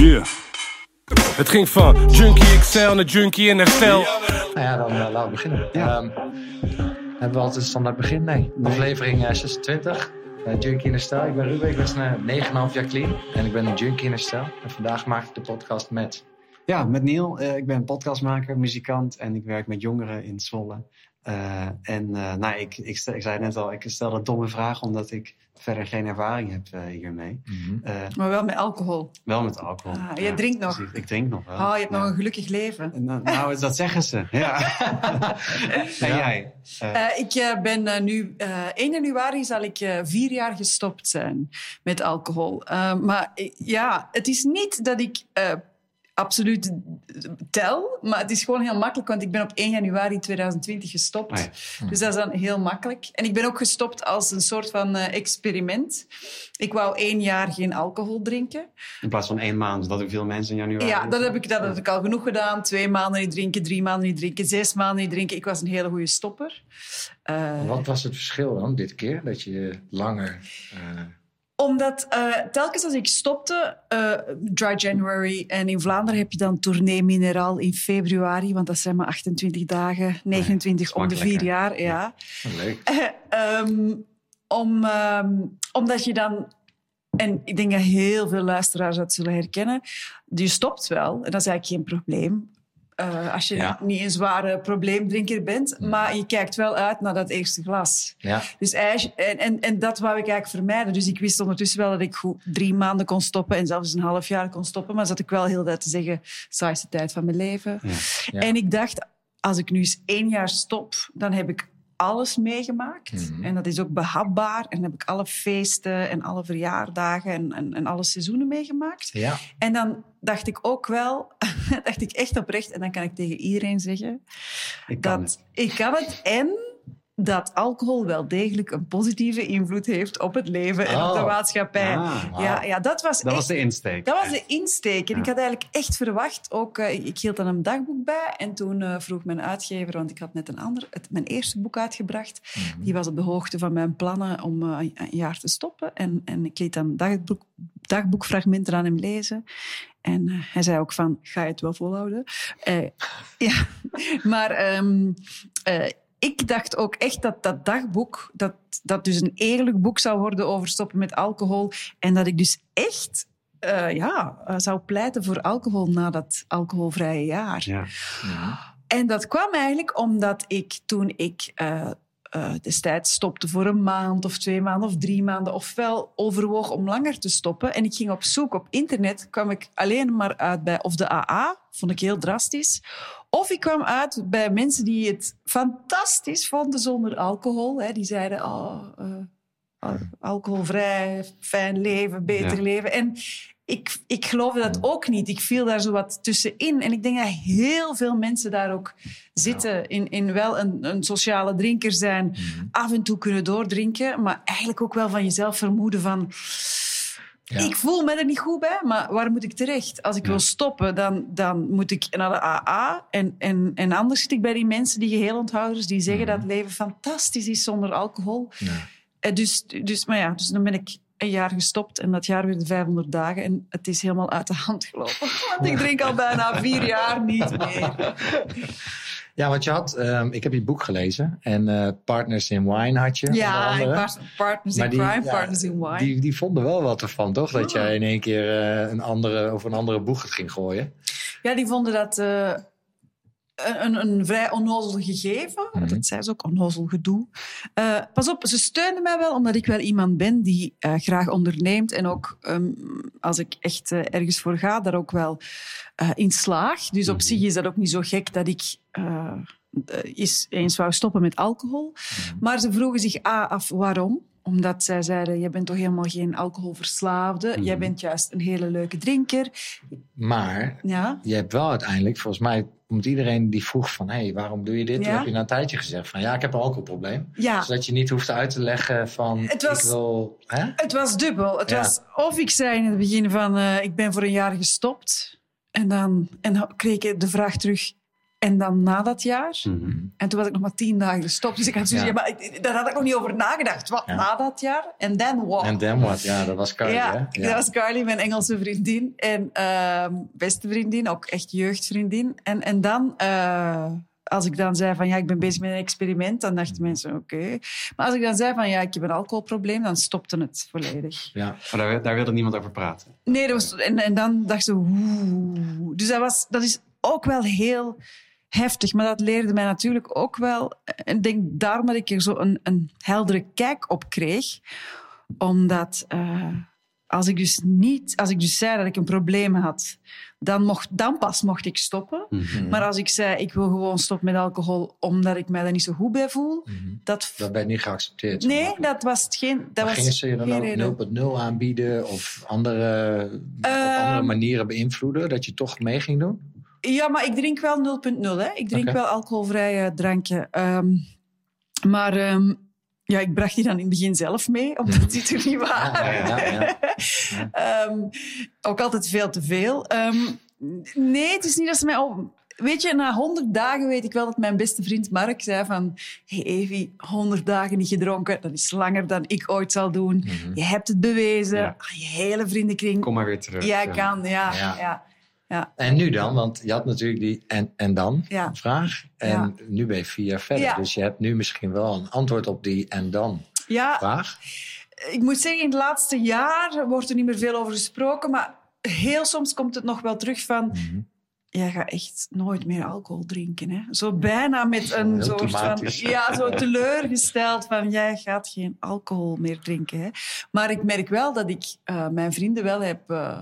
Yeah. Het ging van Junkie XL naar Junkie in herstel. Nou ja, dan uh, laten we beginnen. Ja. Ehm, hebben we altijd een standaard begin? Nee. Aflevering eh, 26. eh, junkie in herstel. Ik ben Ruben, ik ben uh, 9,5 jaar clean. En ik ben een junkie in herstel. En vandaag maak ik de podcast met... Ja, met Neil. Eh, ik ben podcastmaker, muzikant en ik werk met jongeren in Zwolle. Eh, en eh, nou, ik, ik, stel- ik zei net al, ik stel een domme vraag omdat ik verder geen ervaring heb eh, hiermee. Eh, Maar wel met alcohol. wel met alcohol. Ah, jij drinkt nog? precies. Ik drink nog wel. Oh, je hebt Ja. nog een gelukkig leven. Nou, nou, dat zeggen ze. Ja. en jij? Ik eh, ben nu, eh 1 januari zal ik eh, vier jaar gestopt zijn met alcohol. Eh, maar ja, het is niet dat ik eh, absoluut tel, maar het is gewoon heel makkelijk, want ik ben op 1 januari 2020 gestopt. Oh ja. Dus dat is dan heel makkelijk. En ik ben ook gestopt als een soort van eh, experiment. Ik wou één jaar geen alcohol drinken. in plaats van één maand, dat doen veel mensen in januari. Ja, dat heb, ik, dat heb ik al genoeg gedaan. Twee maanden niet drinken, drie maanden niet drinken, zes maanden niet drinken. Ik was een hele goede stopper. Eh, Wat was het verschil dan dit keer? Dat je langer... eh, Omdat eh, telkens als ik stopte, eh, Dry January, en in Vlaanderen heb je dan Tournee Mineraal in februari, want dat zijn maar 28 dagen, 29 om de vier jaar. Ja. leuk. Ehm, om, ehm, omdat je dan, en ik denk dat heel veel luisteraars dat zullen herkennen, je stopt wel, en dat is eigenlijk geen probleem. Eh, als je Ja. niet een zware probleemdrinker bent, maar je kijkt wel uit naar dat eerste glas. Ja. Dus en, en, en dat wou ik eigenlijk vermijden. Dus ik wist ondertussen wel dat ik goed drie maanden kon stoppen en zelfs een half jaar kon stoppen. Maar zat ik wel heel de tijd te zeggen, saaiste tijd van mijn leven. Ja. En ik dacht, als ik nu eens één jaar stop, dan heb ik alles meegemaakt. Mhm. En dat is ook behapbaar. En dan heb ik alle feesten en alle verjaardagen en, en, en alle seizoenen meegemaakt. Ja. En dan dacht ik ook wel, dacht ik echt oprecht, en dan kan ik tegen iedereen zeggen, ik kan dat het. ik kan het en dat alcohol wel degelijk een positieve invloed heeft op het leven en op de Oh. maatschappij. Ah, ja, ja, dat was Dat echt, was de insteek. dat was de insteek. En Ja. ik had eigenlijk echt verwacht, ook, eh, ik- ik hield dan een dagboek bij en toen eh, vroeg mijn uitgever, want ik had net een ander, het, mijn eerste boek uitgebracht, Mhm. die was op de hoogte van mijn plannen om eh, een jaar te stoppen. En, en ik liet dan dagboek, dagboekfragmenten aan hem lezen. En eh, hij zei ook van, ga je het wel volhouden? Eh, ja, maar ehm, eh, ik dacht ook echt dat dat dagboek, dat dat dus een eerlijk boek zou worden over stoppen met alcohol. En dat ik dus echt eh, ja, zou pleiten voor alcohol na dat alcoholvrije jaar. Ja. Mhm. En dat kwam eigenlijk omdat ik toen ik eh, destijds stopte voor een maand of twee maanden of drie maanden, ofwel overwoog om langer te stoppen. En ik ging op zoek op internet, kwam ik alleen maar uit bij of de AA, vond ik heel drastisch. Of ik kwam uit bij mensen die het fantastisch vonden zonder alcohol. Hè. Die zeiden, oh, eh, al- alcoholvrij, fijn leven, beter Ja. leven. En ik, ik geloofde dat ook niet. Ik viel daar zo wat tussenin. En ik denk dat heel veel mensen daar ook zitten. In, in wel een, een sociale drinker zijn. Mhm. Af en toe kunnen doordrinken. Maar eigenlijk ook wel van jezelf vermoeden van... Ja. Ik voel me er niet goed bij, maar waar moet ik terecht? Als ik Ja. wil stoppen, dan, dan moet ik naar de AA. En, en, en anders zit ik bij die mensen, die geheelonthouders, die zeggen Mhm. dat het leven fantastisch is zonder alcohol. Ja. Eh, Dus, dus, maar ja, dus dan ben ik een jaar gestopt en dat jaar weer de 500 dagen. En het is helemaal uit de hand gelopen. Want ik drink al bijna vier jaar niet meer. Ja, want je had, ehm, ik heb je boek gelezen en eh, Partners in Wine had je. Ja, partners in die- crime, ja, partners in wine. Die, die vonden wel wat ervan, toch? Dat Oh. jij in één keer eh, een andere, over een andere boeg ging gooien. Ja, die vonden dat eh, een, een, vrij onnozel gegeven. Mhm. Dat zei ze ook, onnozel gedoe. Eh, pas op, ze steunden mij wel, omdat ik wel iemand ben die eh, graag onderneemt. En ook, ehm, als ik echt eh, ergens voor ga, daar ook wel in slaag. Dus op Mhm. zich is dat ook niet zo gek dat ik... is eens wou stoppen met alcohol. Maar ze vroegen zich A af waarom. Omdat zij zeiden, jij bent toch helemaal geen alcoholverslaafde. Jij Mhm. bent juist een hele leuke drinker. Maar Ja, je hebt wel uiteindelijk, volgens mij, omdat iedereen die vroeg van, hé, hey, waarom doe je dit? Toen heb je na een tijdje gezegd van, ja, ik heb een alcoholprobleem. ja. Zodat je niet hoeft uit te leggen van, Het was- ik wil... Hè? Het was dubbel. Het Ja. was of ik zei in het begin van eh, ik ben voor een jaar gestopt. En dan, en dan kreeg ik de vraag terug, En dan na dat jaar. Mhm. En toen was ik nog maar tien dagen gestopt. Dus ik had zoiets, Ja. maar ik- daar had ik nog niet over nagedacht. Wat, Ja. na dat jaar? En then what? En then what? Ja, dat was Carly, ja, hè? dat was Carly, mijn Engelse vriendin. En ehm, beste vriendin, ook echt jeugdvriendin. En, en dan, eh, als ik dan zei van ja, ik ben bezig met een experiment, dan dachten mensen oké. Maar als ik dan zei van ja, ik heb een alcoholprobleem, dan stopte het volledig. Ja. Maar daar, daar wilde niemand over praten. Nee, dat was, en, en dan dacht ze oeh. Dus dat, was, dat is ook wel heel heftig. Maar dat leerde mij natuurlijk ook wel. En ik denk daarom dat ik er zo een, een heldere kijk op kreeg. Omdat eh, als ik dus niet, als ik dus zei dat ik een probleem had, dan, mocht, dan pas mocht ik stoppen. Mhm. Maar als ik zei ik wil gewoon stoppen met alcohol omdat ik mij daar niet zo goed bij voel, Mhm. dat. Dat werd niet geaccepteerd. Nee, dat was het geen. Dat Maar was gingen ze je dan ook reden. 0.0 aanbieden of andere, op Ehm, andere manieren beïnvloeden dat je toch mee ging doen? Ja, maar ik drink wel 0.0. hè. Ik drink wel alcoholvrije drankje. Ehm, maar ehm, ja, ik bracht die dan in het begin zelf mee, omdat die er niet waren. Ja, ja, ja. Ehm, ook altijd veel te veel. Nee, het is niet dat ze mij... al- Weet je, na 100 dagen weet ik wel dat mijn beste vriend Mark zei van... Hey Evie, 100 dagen niet gedronken, dat is langer dan ik ooit zal doen. Mhm. Je hebt het bewezen. Ja. Je hele vriendenkring. Kom maar weer terug. Jij Ja. kan, ja. Ja. ja. Ja. En nu dan? Want je had natuurlijk die en, en dan Ja. vraag. En Ja. nu ben je vier jaar verder. Dus je hebt nu misschien wel een antwoord op die en dan ja vraag. ik moet zeggen, in het laatste jaar wordt er niet meer veel over gesproken. Maar heel soms komt het nog wel terug van... Mhm. Jij gaat echt nooit meer alcohol drinken. Hè? Zo bijna met een soort van... Ja, zo teleurgesteld van... Jij gaat geen alcohol meer drinken. Hè? Maar ik merk wel dat ik eh, mijn vrienden wel heb... eh,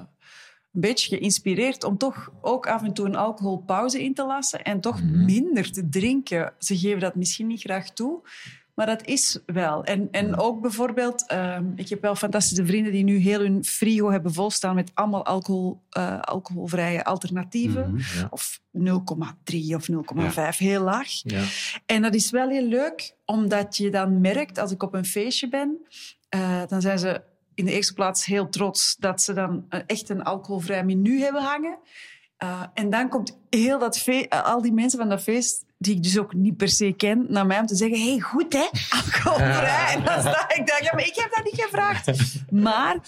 beetje geïnspireerd om toch ook af en toe een alcoholpauze in te lassen en toch Mhm. minder te drinken. Ze geven dat misschien niet graag toe, maar dat is wel. En, en ook bijvoorbeeld, ehm, ik heb wel fantastische vrienden die nu heel hun frigo hebben volstaan met allemaal alcohol, eh, alcoholvrije alternatieven. Mhm. Ja. Of 0,3 of 0,5, heel laag. Ja. En dat is wel heel leuk, omdat je dan merkt, als ik op een feestje ben, eh, dan zijn ze in de eerste plaats heel trots dat ze dan een- echt een alcoholvrij menu hebben hangen. Eh, en dan komt heel dat fe- eh, al die mensen van dat feest, die ik dus ook niet per se ken, naar mij om te zeggen: hey, goed hè, alcoholvrij. En dan sta ik daar, ja, maar ik heb dat niet gevraagd. Maar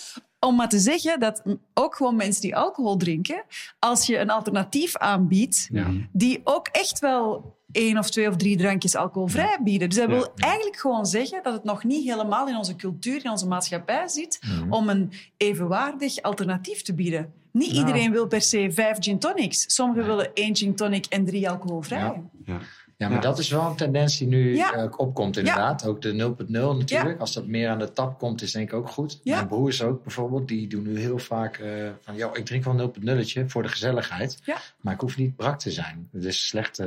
om maar te zeggen dat ook gewoon mensen die alcohol drinken, als je een alternatief aanbiedt, Ja. die ook echt wel één of twee of drie drankjes alcoholvrij bieden. Dus dat Ja. wil eigenlijk gewoon zeggen dat het nog niet helemaal in onze cultuur, in onze maatschappij zit, om een evenwaardig alternatief te bieden. Niet Nou. iedereen wil per se vijf gin tonics. Sommigen willen één gin tonic en drie alcoholvrij. Ja. Ja. Ja, maar Ja. dat is wel een tendens die nu Ja. eh, opkomt inderdaad. Ook de 0.0 natuurlijk. Als dat meer aan de tap komt, is denk ik ook goed. Ja. Mijn broers ook bijvoorbeeld, die doen nu heel vaak eh, van... Yo, ik drink wel een 0.0'tje voor de gezelligheid. Ja. Maar ik hoef niet brak te zijn. Het is slecht, eh,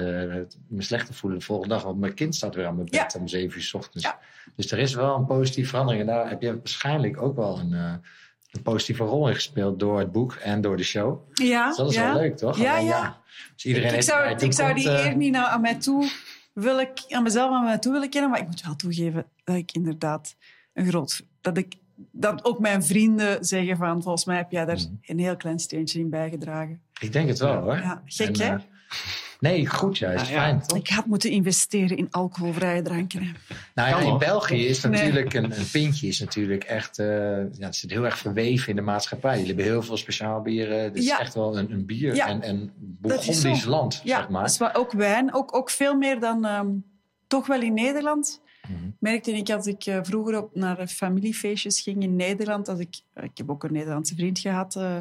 me slecht te voelen de volgende dag. Want mijn kind staat weer aan mijn bed Ja. om 7 uur s ochtends. Ja. Dus er is wel een positieve verandering. En daar heb je waarschijnlijk ook wel een, een positieve rol in gespeeld... door het boek en door de show. Ja, Dus dat is ja. wel leuk, toch? Ja, ja. Als iedereen Ik zou, ik zou die eh, eer niet naar, aan mij toe wil ik, aan mezelf aan mij toe willen kennen, maar ik moet wel toegeven dat ik inderdaad een groot... Dat, ik, dat ook mijn vrienden zeggen van, volgens mij heb jij daar Mhm. een heel klein steentje in bijgedragen. Ik denk het wel, hoor. Ja, gek En, hè? eh, nee, goed juist. Ja, ja. Fijn, toch? Ik had moeten investeren in alcoholvrije dranken. Nou ja, in. België is Nee. natuurlijk een, een pintje is natuurlijk echt, eh, ja, het zit heel erg verweven in de maatschappij. Jullie hebben heel veel speciaal bieren. Het is Ja. echt wel een, een bier Ja. en, en is Bourgondisch zo. land, Ja, zeg maar. dat is wel ook wijn. Ook, ook veel meer dan ehm, toch wel in Nederland. Mhm. Merkte ik als ik eh, vroeger op, naar familiefeestjes ging in Nederland. Als ik, ik heb ook een Nederlandse vriend gehad. eh,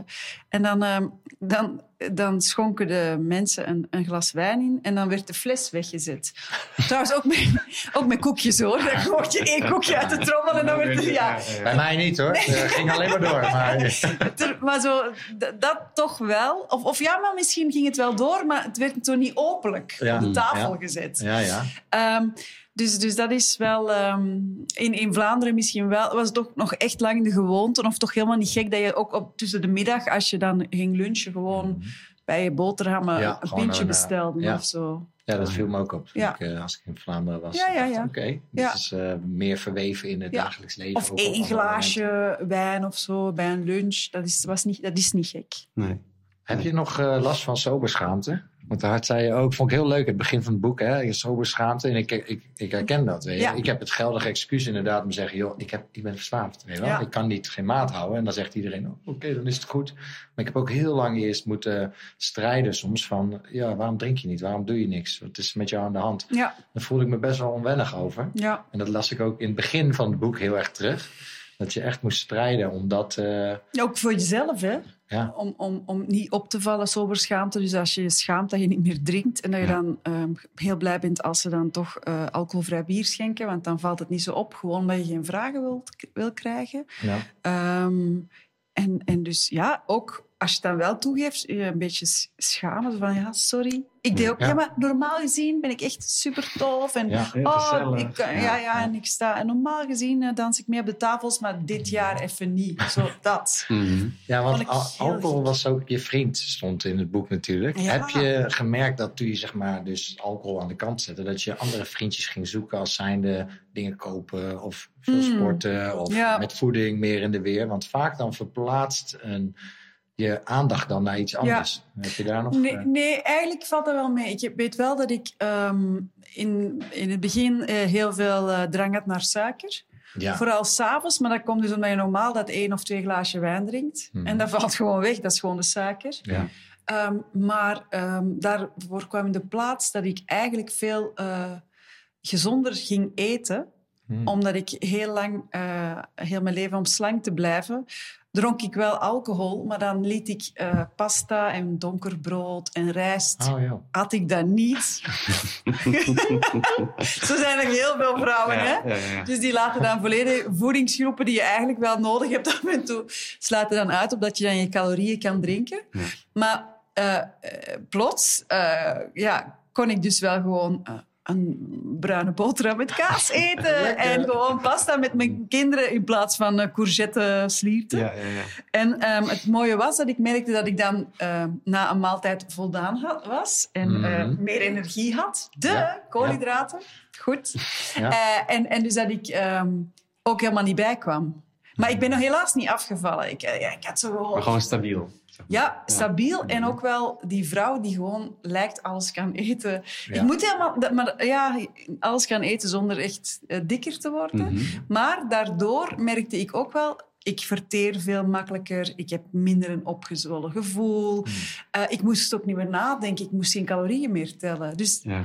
en dan, ehm, dan, dan schonken de mensen een, een glas wijn in. En dan werd de fles weggezet. Trouwens, ook met, ook met koekjes hoor. Dan mocht je één koekje uit de trommel en dan werd er... Ja, Bij mij niet hoor, het eh, ging alleen maar door. Maar, zo, dat toch wel. Of, of ja, maar misschien ging het wel door, maar het werd zo niet openlijk Ja. op de tafel Ja. gezet. ja, ja. Ehm, dus, dus dat is wel... ehm, in, in Vlaanderen misschien wel... was het toch nog echt lang de gewoonte. Of toch helemaal niet gek dat je ook op, tussen de middag, als je dan ging lunchen, gewoon bij je boterhammen Ja, een pintje een, eh, bestelde ja. of zo. Ja, dat viel me ook op toen Ja. ik, eh, als ik in Vlaanderen was. Ja, ja, ja. Oké, Ja. dit is eh, meer verweven in het Ja. dagelijks leven. Of één glaasje wijn of zo bij een lunch. Dat is, was niet, dat is niet gek. Nee. Heb je nog eh, last van soberschaamte? Want daar zei je ook, vond ik heel leuk, het begin van het boek, hè, je sober schaamte. En ik, ik, ik herken dat. Weet je. Ja. Ik heb het geldige excuus inderdaad om te zeggen, joh, ik, heb, ik ben verslaafd. Weet je wel? Ja. Ik kan niet geen maat houden. En dan zegt iedereen, oh, oké, dan is het goed. Maar ik heb ook heel lang eerst moeten strijden soms van, ja, waarom drink je niet? Waarom doe je niks? Wat is met jou aan de hand? Ja, Daar voelde ik me best wel onwennig over. ja. En dat las ik ook in het begin van het boek heel erg terug. Dat je echt moest strijden omdat, eh, Ook voor jezelf, hè? Ja, Om, om, om niet op te vallen, sober schaamte. Dus als je je schaamt dat je niet meer drinkt en dat je Ja. dan ehm, heel blij bent als ze dan toch eh, alcoholvrij bier schenken, want dan valt het niet zo op, gewoon omdat je geen vragen wilt, wil krijgen. ja. Ehm, en, en dus ja, ook als je het dan wel toegeeft, je een beetje schamen. Van ja, sorry. Ik deed ook, Ja. ja, maar normaal gezien ben ik echt super tof. En Ja. Oh, ik, kan- ja, Ja, ja, en ik sta. En normaal gezien eh, dans ik mee op de tafels, maar dit jaar even niet. Zo dat. Mhm. Ja, want alcohol gek. was ook je vriend, stond in het boek natuurlijk. Ja. Heb je gemerkt dat toen je zeg maar dus alcohol aan de kant zette, dat je andere vriendjes ging zoeken als zijnde dingen kopen of veel Mm. sporten of Ja. met voeding meer in de weer? Want vaak dan verplaatst een, je aandacht dan naar iets anders. Heb je daar nog... Nee, eh, nee, eigenlijk valt dat wel mee. Ik weet wel dat ik ehm, in, in het begin eh, heel veel eh, drang had naar suiker. ja. Vooral s'avonds, maar dat komt dus omdat je normaal dat één of twee glaasje wijn drinkt. Hmm. En dat valt gewoon weg, dat is gewoon de suiker. ja. Ehm, maar ehm, daarvoor kwam in de plaats dat ik eigenlijk veel gezonder ging eten. Hmm. Omdat ik heel lang, heel mijn leven om slank te blijven, dronk ik wel alcohol. Maar dan liet ik eh, pasta en donker brood en rijst Oh ja. had ik dat niet. Zo zijn er heel veel vrouwen, hè? Ja, ja, ja. Dus die laten dan volledig voedingsgroepen die je eigenlijk wel nodig hebt af en toe, sluiten dan uit, opdat je dan je calorieën kan drinken. Maar eh, eh, plots ja, kon ik dus wel gewoon een bruine boterham met kaas eten en gewoon pasta met mijn kinderen in plaats van uh, courgette slierten. Ja, ja, ja. En ehm, het mooie was dat ik merkte dat ik dan ehm, na een maaltijd voldaan had, was en Mhm. eh, meer energie had. De koolhydraten. Goed. Ja. Eh, en, en dus dat ik ehm, ook helemaal niet bijkwam. Maar ik ben nog helaas niet afgevallen. Ik, eh, ja, ik had zo. Maar gewoon stabiel. Ja, stabiel. En ook wel die vrouw die gewoon lijkt alles kan eten. Ik moet helemaal... Maar ja, alles kan eten zonder echt eh, dikker te worden. Mhm. Maar daardoor merkte ik ook wel... Ik verteer veel makkelijker. Ik heb minder een opgezwollen gevoel. Eh, ik moest ook niet meer nadenken. Ik moest geen calorieën meer tellen. Dus Ja.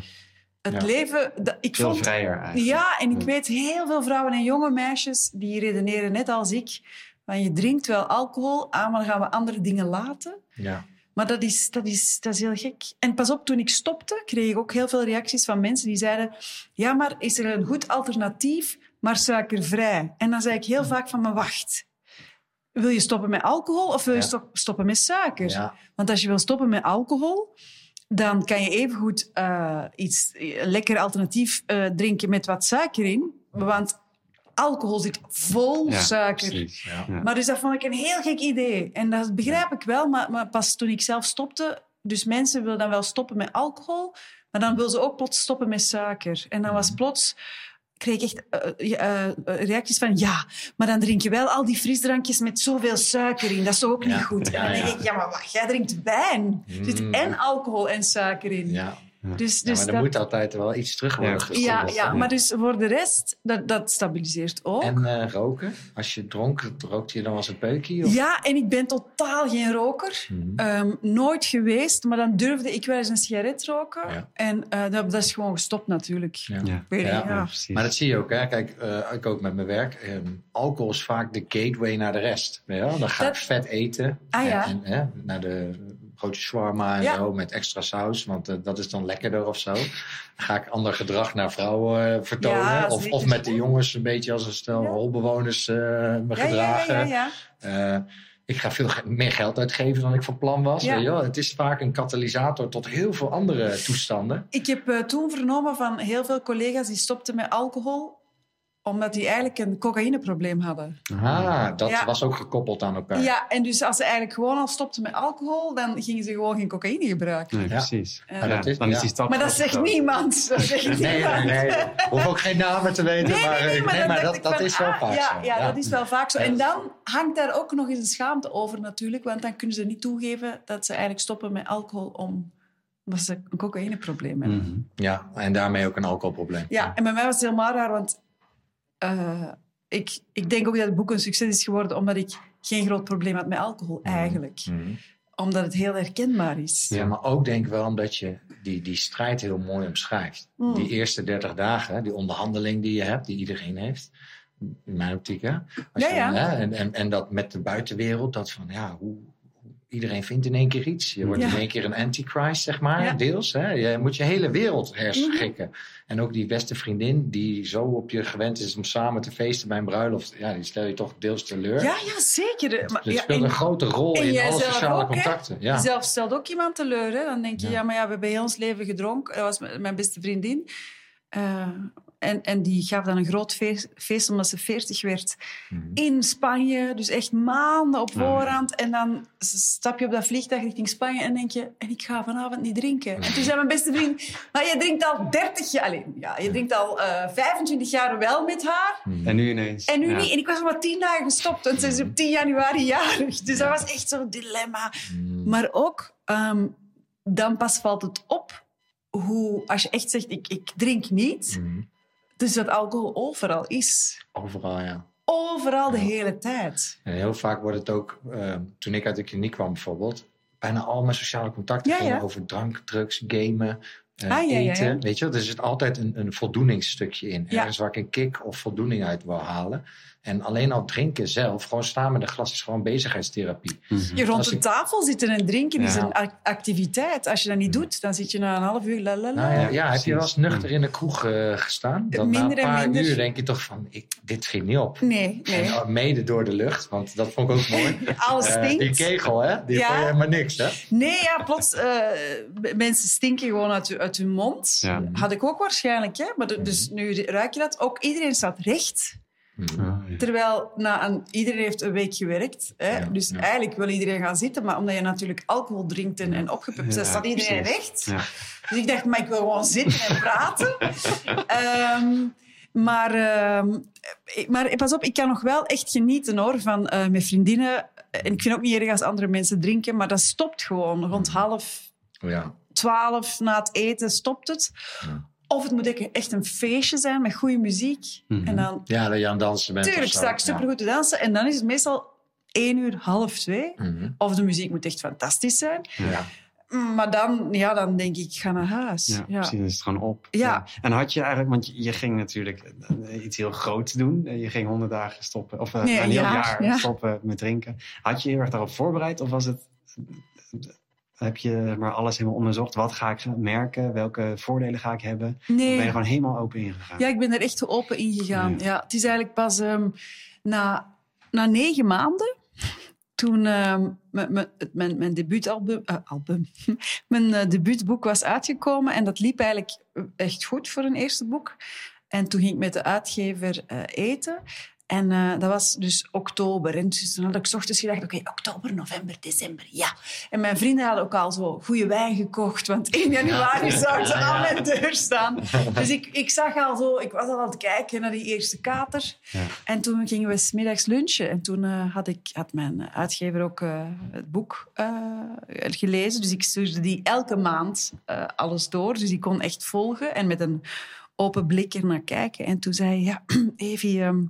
het Ja. leven... dat- ik Veel vond, vrijer eigenlijk. ja, en ik Ja. weet heel veel vrouwen en jonge meisjes die redeneren net als ik. Van je drinkt wel alcohol, ah, maar dan gaan we andere dingen laten. Ja. Maar dat is, dat, is, dat is heel gek. En pas op, toen ik stopte, kreeg ik ook heel veel reacties van mensen die zeiden... Ja, maar is er een goed alternatief, maar suikervrij? En dan zei ik heel vaak van, maar wacht. Wil je stoppen met alcohol of wil je Ja. stop- stoppen met suiker? Ja. Want als je wil stoppen met alcohol, dan kan je evengoed eh iets eh, lekker alternatief eh, drinken met wat suiker in. Want alcohol zit vol Ja, suiker. precies. Ja. Ja. Maar dus dat vond ik een heel gek idee. En dat begrijp ik wel, maar, maar pas toen ik zelf stopte... Dus mensen willen dan wel stoppen met alcohol, maar dan willen ze ook plots stoppen met suiker. En dan was plots... kreeg ik echt eh, eh, eh, reacties van... Ja, maar dan drink je wel al die frisdrankjes met zoveel suiker in. Dat is ook Ja. niet goed? Ja, en dan denk ik, ja, maar wacht, jij drinkt wijn. Er zit Mm. en alcohol en suiker in. Ja. Dus, Ja, dus maar er dat- moet altijd wel iets terug worden Ja. ja, ja, maar dus voor de rest, dat, dat stabiliseert ook. En eh, roken? Als je dronk, rookte je dan als een peukje? Of? Ja, en ik ben totaal geen roker. Mhm. Ehm, nooit geweest, maar dan durfde ik wel eens een sigaret roken. Ja. En eh, dat, dat is gewoon gestopt natuurlijk. Ja. Ja. Ja, ja. Ja. Maar dat zie je ook, hè? Kijk, eh, ik ook met mijn werk. Ehm, alcohol is vaak de gateway naar de rest. Wel? Dan ga ik vet eten. Ah, ja. En, en, hè, naar de broodje shawarma en Ja. zo met extra saus, want eh, dat is dan lekkerder of zo. Dan ga ik ander gedrag naar vrouwen eh, vertonen. Ja, of, of met de jongens een beetje als een stel Ja. holbewoners eh, me gedragen. ik ga veel meer geld uitgeven dan ik van plan was. Ja. Het is vaak een katalysator tot heel veel andere toestanden. Ik heb toen vernomen van heel veel collega's die stopten met alcohol omdat die eigenlijk een cocaïneprobleem hadden. Ah, dat Ja. was ook gekoppeld aan elkaar. Ja, en dus als ze eigenlijk gewoon al stopten met alcohol, dan gingen ze gewoon geen cocaïne gebruiken. Nee, Ja. precies. Ja. Ja, dat is- dan is die stap Maar dat zegt niemand. Dat zegt Nee, niemand. nee, nee. Hoef ook geen namen te weten, Nee, maar, nee, nee, maar, nee, dat, dat is wel ah, vaak ja, zo. Ja, dat is wel vaak zo. En dan hangt daar ook nog eens een schaamte over natuurlijk, want dan kunnen ze niet toegeven dat ze eigenlijk stoppen met alcohol om omdat ze een cocaïneprobleem hebben. Mhm. Ja, en daarmee ook een alcoholprobleem. Ja, en bij mij was het helemaal raar, want eh, ik, ik denk ook dat het boek een succes is geworden omdat ik geen groot probleem had met alcohol, eigenlijk. Mhm. Omdat het heel herkenbaar is. Ja, maar ook denk ik wel omdat je die, die strijd heel mooi omschrijft. Mm. Die eerste 30 dagen, die onderhandeling die je hebt, die iedereen heeft. In mijn optiek, hè? Als Ja, je- ja. hè, En, en, en dat met de buitenwereld, dat van ja, hoe- iedereen vindt in één keer iets. Je wordt Ja. in één keer een antichrist, zeg maar, Ja. deels. Hè? Je moet je hele wereld herschikken. Mhm. En ook die beste vriendin die zo op je gewend is om samen te feesten bij een bruiloft, ja, die stel je toch deels teleur. Ja, ja zeker. Maar, ja, het speelt en- een grote rol in alle sociale ook, contacten. Ja. Zelf stelt ook iemand teleur. Hè? Dan denk je, Ja. maar ja, we hebben heel ons leven gedronken. Dat was mijn beste vriendin. Eh, en, en die gaf dan een groot feest, feest omdat ze 40 werd Mhm. in Spanje. Dus echt maanden op ja. voorhand. En dan stap je op dat vliegtuig richting Spanje en denk je, en ik ga vanavond niet drinken. En toen zei mijn beste vriend, maar je drinkt al 30 jaar, allee, ja, je drinkt al eh 25 jaar wel met haar. En nu ineens. En nu ja. niet. En ik was nog maar 10 dagen gestopt, want ze is op 10 januari jarig. Dus dat was echt zo'n dilemma. Mhm. Maar ook, ehm, dan pas valt het op hoe, als je echt zegt, ik, ik drink niet, Mhm. Dus dat alcohol overal is. Overal, ja. Overal de Ja. hele tijd. En heel vaak wordt het ook, eh, toen ik uit de kliniek kwam bijvoorbeeld, bijna al mijn sociale contacten Ja, gingen ja. over drank, drugs, gamen, eh, Ah, eten. Weet je wel, er zit altijd een, een voldoeningsstukje in. Ergens waar ik een kick of voldoening uit wil halen. En alleen al drinken zelf, gewoon staan met een glas, is gewoon bezigheidstherapie. Mhm. Je rond de ik- tafel zitten en drinken is een ac- activiteit. Als je dat niet doet, dan zit je na een half uur la la la. Nou ja, ja, heb je wel eens nuchter in de kroeg eh, gestaan? Dan na Minder een en paar minder. uur denk je toch van, ik, dit schiet niet op. Nee, En nee. oh, mede door de lucht, want dat vond ik ook mooi. Alles Eh, stinkt. die kegel, hè? Die Ja. vond je helemaal niks, hè? Nee, ja, plots. eh, mensen stinken gewoon uit, uit hun mond. Ja. Had ik ook waarschijnlijk, hè? Maar de- dus nu ruik je dat. Ook iedereen staat recht. Ja. Terwijl na een, iedereen heeft een week gewerkt. Hè? Ja, dus ja. eigenlijk wil iedereen gaan zitten. Maar omdat je natuurlijk alcohol drinkt en, en opgepupt Ja, bent, staat iedereen precies. recht. Ja. Dus ik dacht, maar ik wil gewoon zitten en praten. Ehm, maar, ehm, maar pas op, ik kan nog wel echt genieten hoor, van eh, met vriendinnen. En ik vind ook niet erg als andere mensen drinken, maar dat stopt gewoon. Rond half Ja. twaalf na het eten stopt het. Ja. Of het moet echt- echt een feestje zijn met goede muziek. Mhm. En dan ja, dat je aan het dansen bent. Tuurlijk, straks Ja. supergoed te dansen. En dan is het meestal één uur, half twee. Mhm. Of de muziek moet echt fantastisch zijn. Ja. Maar dan, ja, dan denk ik, ik ga naar huis. Ja, dan is het gewoon op. Ja. En had je eigenlijk, want je, ging natuurlijk eh, iets heel groots doen. Eh, Je ging honderd dagen stoppen, of eh, Nee, een heel jaar, jaar ja. stoppen met drinken. Had je je heel erg daarop voorbereid of was het, heb je maar alles helemaal onderzocht? Wat ga ik merken? Welke voordelen ga ik hebben? Of ben je Nee, er gewoon helemaal open ingegaan? ja, ik ben er echt open in gegaan. Ja. Ja. het is eigenlijk pas ehm, na, na negen maanden... Toen ehm, mijn, mijn, het- mijn, mijn debuutalbum, eh, album, mijn eh, debuutboek was uitgekomen. En dat liep eigenlijk echt goed voor een eerste boek. En toen ging ik met de uitgever eh, eten. En eh, dat was dus oktober. En dus toen had ik 's ochtends gedacht, oké, oktober, november, december, ja. En mijn vrienden hadden ook al zo goede wijn gekocht, want 1 januari zou ze aan mijn deur staan. Dus ik, ik zag al zo, ik was al aan het kijken naar die eerste kater. Ja. En toen gingen we smiddags lunchen. En toen eh, had, ik, had mijn uitgever ook eh, het boek gelezen. Dus ik stuurde die elke maand alles door. Dus ik kon echt volgen en met een open blik er naar kijken. En toen zei hij, ja, Evie, ehm,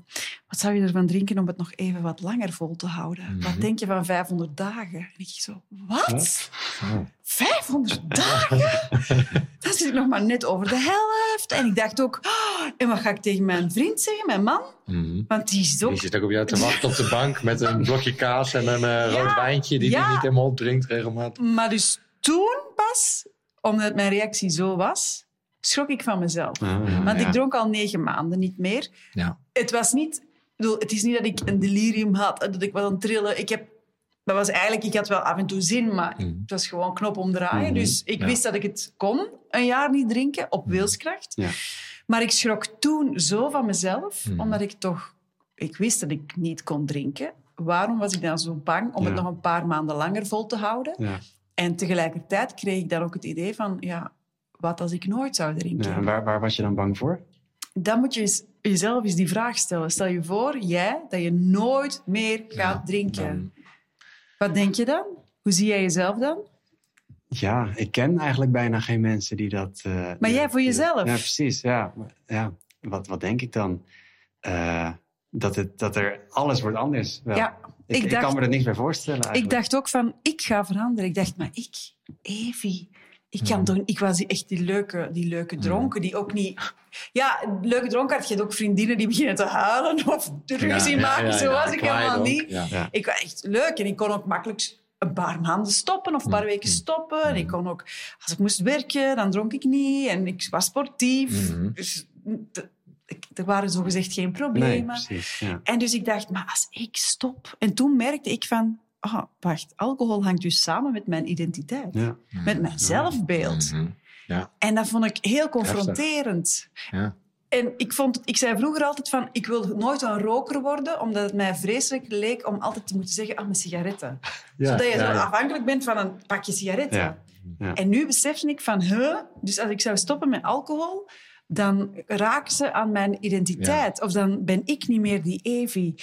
wat zou je ervan drinken om het nog even wat langer vol te houden? Wat denk je van 500 dagen? En ik zo, wat? Oh. 500 dagen? Dan zit ik nog maar net over de helft. En ik dacht ook, oh, en wat ga ik tegen mijn vriend zeggen, mijn man? Mhm. Want die is ook Die zit ook op jou te wachten op de bank met een blokje kaas en een eh, rood wijntje die ja. hij niet helemaal opdrinkt regelmatig. Maar dus toen pas, omdat mijn reactie zo was, schrok ik van mezelf. Ah, Want ja. ik dronk al negen maanden niet meer. Ja. Het was niet... ik bedoel, Het is niet dat ik een delirium had, en dat ik was aan het trillen. Ik heb... Dat was eigenlijk... Ik had wel af en toe zin, maar Mhm. het was gewoon knop omdraaien. Mhm. Dus ik Ja. wist dat ik het kon, een jaar niet drinken, op wilskracht. Ja. Maar ik schrok toen zo van mezelf, omdat ik toch... Ik wist dat ik niet kon drinken. Waarom was ik dan zo bang om Ja. het nog een paar maanden langer vol te houden? Ja. En tegelijkertijd kreeg ik dan ook het idee van, ja, wat als ik nooit zou drinken? Ja, en waar, waar was je dan bang voor? Dan moet je eens- jezelf eens die vraag stellen. Stel je voor, jij, dat je nooit meer gaat Ja, drinken. dan- Wat denk je dan? Hoe zie jij jezelf dan? Ja, ik ken eigenlijk bijna geen mensen die dat... eh, Maar die jij dat- voor dat- jezelf? Ja, precies. Ja, ja. Wat, wat denk ik dan? Eh, dat, het, dat er alles wordt anders. Wel. Ja, ik, ik ik dacht- kan me er niks bij voorstellen Ik eigenlijk. dacht ook van, ik ga veranderen. Ik dacht, maar ik, Evie, ik, kan toch, ik was echt die leuke, die leuke dronken, die ook niet... Ja, leuke dronkaard, je hebt ook vriendinnen die beginnen te huilen of ruzie maken. Zo was ik helemaal niet. Ik was echt leuk en ik kon ook makkelijk een paar maanden stoppen of een paar Mm, weken mm, stoppen. En ik mm. kon ook, als ik moest werken, dan dronk ik niet en ik was sportief. Mhm. Dus er waren zogezegd geen Nee, problemen. precies. Ja. En dus ik dacht, maar als ik stop... En toen merkte ik van, ah, wacht, alcohol hangt dus samen met mijn identiteit. Ja. Met mijn zelfbeeld. Mhm. En dat vond ik heel confronterend. Ja. En ik, vond, ik zei vroeger altijd van, ik wil nooit een roker worden, omdat het mij vreselijk leek om altijd te moeten zeggen, ah, mijn sigaretten. Ja, Zodat je ja, zo ja. afhankelijk bent van een pakje sigaretten. Ja. Ja. En nu besefte ik van, huh? Dus als ik zou stoppen met alcohol, dan raken ze aan mijn identiteit. Of dan ben ik niet meer die Evie.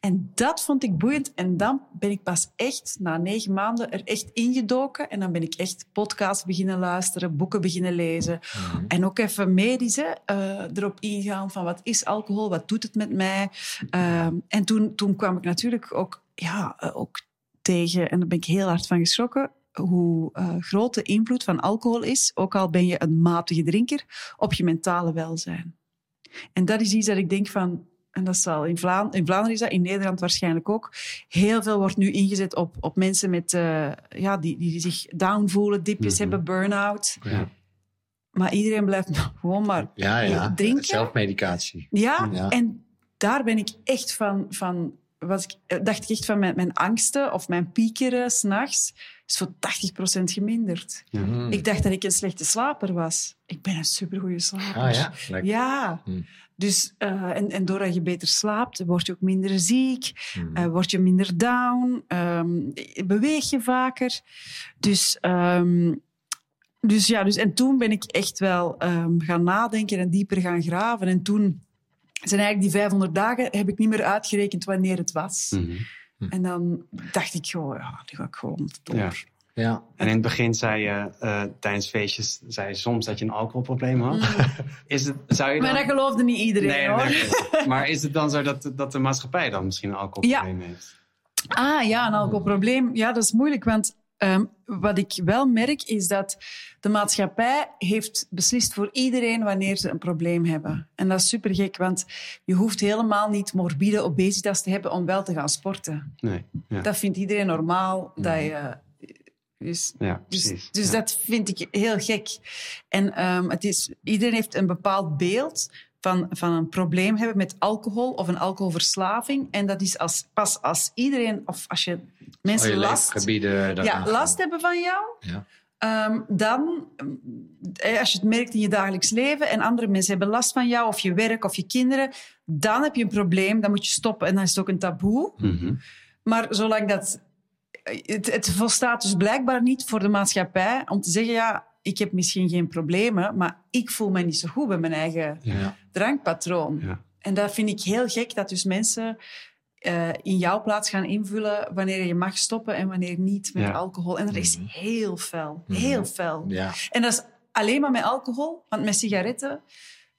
En dat vond ik boeiend. En dan ben ik pas echt, na negen maanden, er echt ingedoken. En dan ben ik echt podcasts beginnen luisteren, boeken beginnen lezen. Mhm. En ook even medisch hè, eh, erop ingaan van wat is alcohol, wat doet het met mij. Ehm, en toen, toen kwam ik natuurlijk ook, ja, eh, ook tegen, en daar ben ik heel hard van geschrokken, hoe eh, groot de invloed van alcohol is, ook al ben je een matige drinker, op je mentale welzijn. En dat is iets dat ik denk van, en dat zal in, in Vlaanderen is dat, in Nederland waarschijnlijk ook, heel veel wordt nu ingezet op, op mensen met, eh, ja, die, die zich down voelen, dipjes Mhm. hebben, burn-out. Ja. Maar iedereen blijft gewoon maar Ja, ja. drinken. Zelfmedicatie. Ja, Ja. en daar ben ik echt van... van was ik, eh, dacht ik echt van mijn, mijn angsten of mijn piekeren s'nachts is voor 80% geminderd. Mhm. Ik dacht dat ik een slechte slaper was. Ik ben een supergoeie slaper. Ah ja, lekker. Ja. Hmm. Dus, eh, en, en doordat je beter slaapt, word je ook minder ziek, Mhm. eh, word je minder down, ehm, beweeg je vaker. Dus, ehm, dus ja, dus, en toen ben ik echt wel ehm, gaan nadenken en dieper gaan graven. En toen zijn eigenlijk die 500 dagen, heb ik niet meer uitgerekend wanneer het was. Mhm. En dan dacht ik gewoon, ja, nu ga ik gewoon door. Ja. Ja. En in het begin zei je eh, tijdens feestjes zei je soms dat je een alcoholprobleem had. Is het, zou je Maar dat geloofde niet iedereen, nee, hoor. nee, maar is het dan zo dat, dat de maatschappij dan misschien een alcoholprobleem heeft? Ah ja, een alcoholprobleem. Ja, dat is moeilijk, want ehm, wat ik wel merk is dat de maatschappij heeft beslist voor iedereen wanneer ze een probleem hebben. En dat is super gek, want je hoeft helemaal niet morbide obesitas te hebben om wel te gaan sporten. Nee. Ja, Dat vindt iedereen normaal. Dat je, dus ja dus, dus Ja. dat vind ik heel gek. En ehm, het is, iedereen heeft een bepaald beeld van, van een probleem hebben met alcohol of een alcoholverslaving. En dat is als, pas als iedereen, of als je mensen Oh, je last, ja, last hebben van jou, Ja. Ehm, dan, eh, als je het merkt in je dagelijks leven en andere mensen hebben last van jou, of je werk of je kinderen, dan heb je een probleem, dan moet je stoppen en dan is het ook een taboe. Mhm. Maar zolang dat. Het, het volstaat dus blijkbaar niet voor de maatschappij om te zeggen: ja, ik heb misschien geen problemen, maar ik voel me niet zo goed bij mijn eigen Ja. drankpatroon. Ja. En dat vind ik heel gek dat dus mensen eh, in jouw plaats gaan invullen wanneer je mag stoppen en wanneer niet met Ja. alcohol. En dat is Mhm. heel fel, Mhm. heel fel. En dat is alleen maar met alcohol, want met sigaretten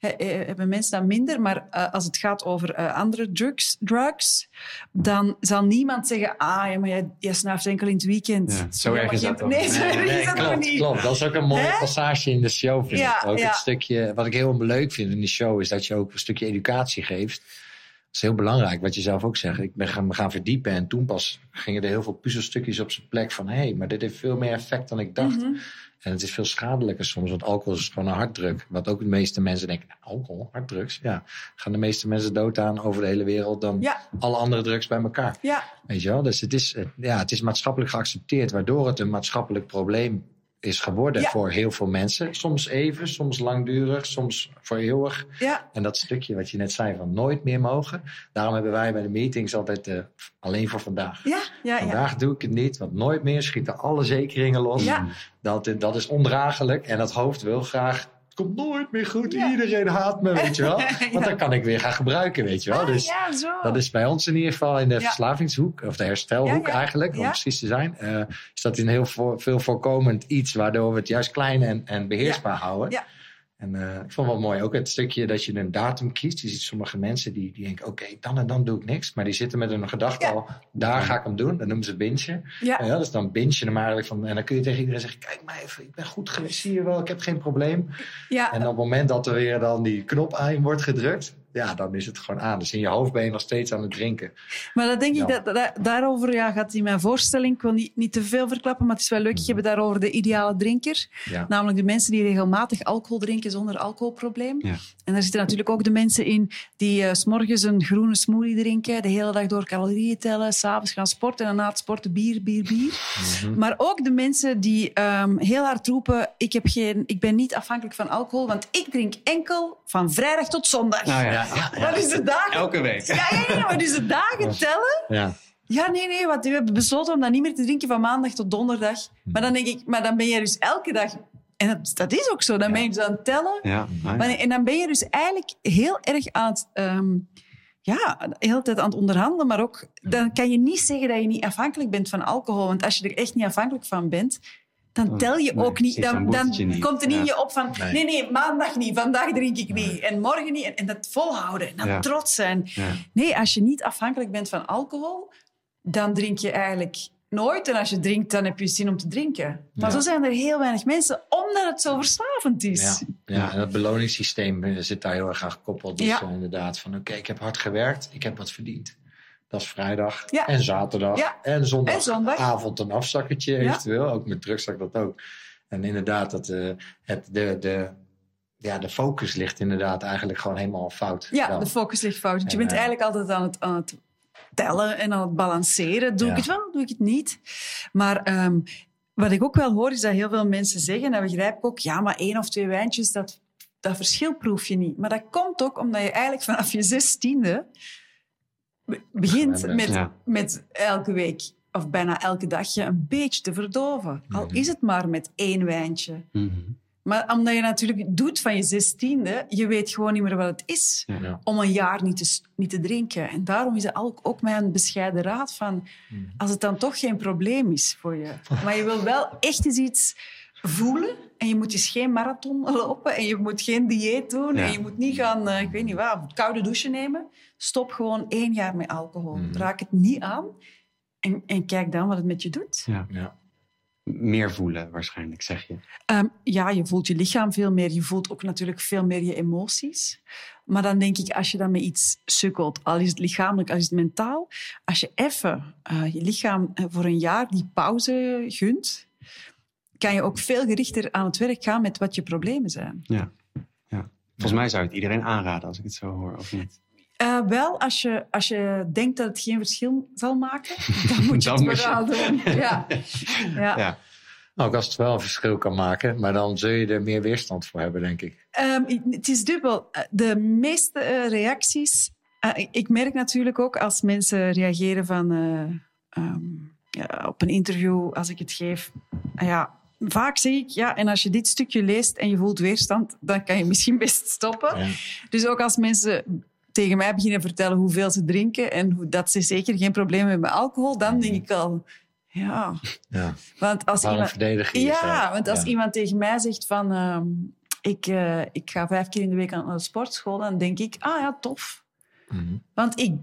hebben mensen dat minder. Maar eh, als het gaat over eh, andere drugs, drugs, dan zal niemand zeggen: Ah, ja, maar jij, jij snuift enkel in het weekend. Ja, zo erg is geen- dat ook. Nee, zo Nee, erg Nee, is dat klopt, niet. klopt. Dat is ook een mooie passage in de show, vind Ja, ik. Ook ja. het stukje, wat ik heel leuk vind in die show, is dat je ook een stukje educatie geeft. Dat is heel belangrijk, wat je zelf ook zegt. Ik ben gaan, me gaan verdiepen en toen pas gingen er heel veel puzzelstukjes op zijn plek van... hé, hey, maar dit heeft veel meer effect dan ik dacht. Mhm. En het is veel schadelijker soms, want alcohol is gewoon een harddruk. Wat ook de meeste mensen denken, nou, alcohol, harddrugs? Ja, gaan de meeste mensen dood aan over de hele wereld dan Ja, alle andere drugs bij elkaar. ja, Weet je wel? Dus het is, eh, ja, het is maatschappelijk geaccepteerd, waardoor het een maatschappelijk probleem is geworden Ja. voor heel veel mensen. Soms even, soms langdurig, soms voor eeuwig. ja. En dat stukje wat je net zei van nooit meer mogen. Daarom hebben wij bij de meetings altijd eh, alleen voor vandaag. Ja, ja, ja. Vandaag doe ik het niet, want nooit meer schieten alle zekeringen los. Ja. Dat, dat is ondraaglijk en dat hoofd wil graag komt nooit meer goed. Ja. Iedereen haat me, weet je wel. Want Ja. dan kan ik weer gaan gebruiken, weet je wel. Ah, Dus ja, zo. dat is bij ons in ieder geval in de verslavingshoek, of de herstelhoek eigenlijk, om precies te zijn. eh, is dat een heel veel voorkomend iets waardoor we het juist klein en, en beheersbaar houden. Ja. En eh, ik vond het wel mooi ook het stukje dat je een datum kiest. Je ziet sommige mensen die, die denken, oké, dan en dan doe ik niks. Maar die zitten met een gedachte Ja. al, daar ga ik hem doen. Dat noemen ze bingen. Ja. Ja, dus dan binge je hem eigenlijk van. En dan kun je tegen iedereen zeggen: Kijk maar even, ik ben goed geweest, zie je wel, ik heb geen probleem. Ja, En op het moment dat er weer dan die knop aan wordt gedrukt, ja, dan is het gewoon aan. Dus in je hoofd ben je nog steeds aan het drinken. Maar dat denk ik, dat, dat- daarover ja, gaat in mijn voorstelling, ik wil niet, niet te veel verklappen, maar het is wel leuk, je hebt daarover de ideale drinker. Ja. Namelijk de mensen die regelmatig alcohol drinken zonder alcoholprobleem. Ja. En daar zitten natuurlijk ook de mensen in die eh, s s'morgens een groene smoothie drinken, de hele dag door calorieën tellen, s'avonds gaan sporten en na het sporten bier, bier, bier. Mhm. Maar ook de mensen die ehm, heel hard roepen, ik, heb geen, ik ben niet afhankelijk van alcohol, want ik drink enkel van vrijdag tot zondag. Nou ja, Ja, de dagen? elke week. Ja, ja, ja, maar dus de dagen tellen. ja. Ja, nee, nee, want we hebben besloten om dat niet meer te drinken van maandag tot donderdag. Maar dan denk ik, maar dan ben je dus elke dag... En dat, dat is ook zo, dan ben je dus aan het tellen. Ja, nou ja. Maar, en dan ben je dus eigenlijk heel erg aan het... ehm, ja, de hele tijd aan het onderhandelen, maar ook... Dan kan je niet zeggen dat je niet afhankelijk bent van alcohol. Want als je er echt niet afhankelijk van bent, dan Dan- tel je nee, ook niet. dan Dan, niet. komt er niet in je op van... Nee. Nee, nee, maandag niet, vandaag drink ik niet. En morgen niet. En, en dat volhouden en dan Ja. trots zijn. Ja. Nee, als je niet afhankelijk bent van alcohol, dan drink je eigenlijk nooit. En als je drinkt, dan heb je zin om te drinken. Maar Ja. zo zijn er heel weinig mensen, omdat het zo verslavend is. Ja, ja, en dat beloningssysteem eh, zit daar heel erg aan gekoppeld. Dus Ja. inderdaad, van oké, ik heb hard gewerkt, ik heb wat verdiend. Dat is vrijdag Ja. en zaterdag Ja. en zondag. En zondag. Avond een afzakkertje Ja. eventueel. Ook met drugzak dat ook. En inderdaad, dat, eh, het, de, de, ja, de focus ligt inderdaad eigenlijk gewoon helemaal fout. Ja, Dan. de focus ligt fout. Want je En, bent eh, eigenlijk altijd aan het, aan het tellen en aan het balanceren. Doe ik het wel, doe ik het niet? Maar ehm, wat ik ook wel hoor, is dat heel veel mensen zeggen, en dat begrijp ik ook, ja, maar één of twee wijntjes, dat, dat verschil proef je niet. Maar dat komt ook omdat je eigenlijk vanaf je zestiende begint met. Ja. met elke week of bijna elke dag je een beetje te verdoven. Al Mhm. is het maar met één wijntje. Mhm. Maar omdat je natuurlijk doet van je zestiende, je weet gewoon niet meer wat het is Ja. Ja. om een jaar niet te, niet te drinken. En daarom is het ook, ook mijn bescheiden raad van... Mhm. Als het dan toch geen probleem is voor je, maar je wil wel echt eens iets voelen en je moet dus geen marathon lopen en je moet geen dieet doen Ja. en je moet niet gaan, eh, ik weet niet wat, koude douche nemen. Stop gewoon één jaar met alcohol. Mhm. Raak het niet aan en, en kijk dan wat het met je doet. Ja. Ja. Meer voelen waarschijnlijk, zeg je. Ehm, ja, je voelt je lichaam veel meer. Je voelt ook natuurlijk veel meer je emoties. Maar dan denk ik, als je dan met iets sukkelt, al is het lichamelijk, al is het mentaal, als je even eh, je lichaam eh, voor een jaar die pauze gunt, kan je ook veel gerichter aan het werk gaan met wat je problemen zijn. Ja. ja. Volgens mij zou het iedereen aanraden als ik het zo hoor, of niet? Eh, wel, als je, als je denkt dat het geen verschil zal maken, dan moet je Dan het moet je- doen. Ja. Ja. Ja. Ook als het wel een verschil kan maken, maar dan zul je er meer weerstand voor hebben, denk ik. Ehm, het is dubbel. Eh, De meeste eh, reacties... ik- merk natuurlijk ook als mensen reageren van... eh, ehm, ja, op een interview, als ik het geef... ah ja, vaak zeg ik, ja, en als je dit stukje leest en je voelt weerstand, dan kan je misschien best stoppen. Ja. Dus ook als mensen tegen mij beginnen vertellen hoeveel ze drinken en hoe, dat ze zeker geen probleem hebben met alcohol, dan denk ik al... Ja, Ja. want als Waarom iemand... verdedig je jezelf? Ja, want als Ja. iemand tegen mij zegt van... ehm, ik, eh, ik ga vijf keer in de week naar de sportschool, dan denk ik, ah ja, tof. Mhm. Want ik,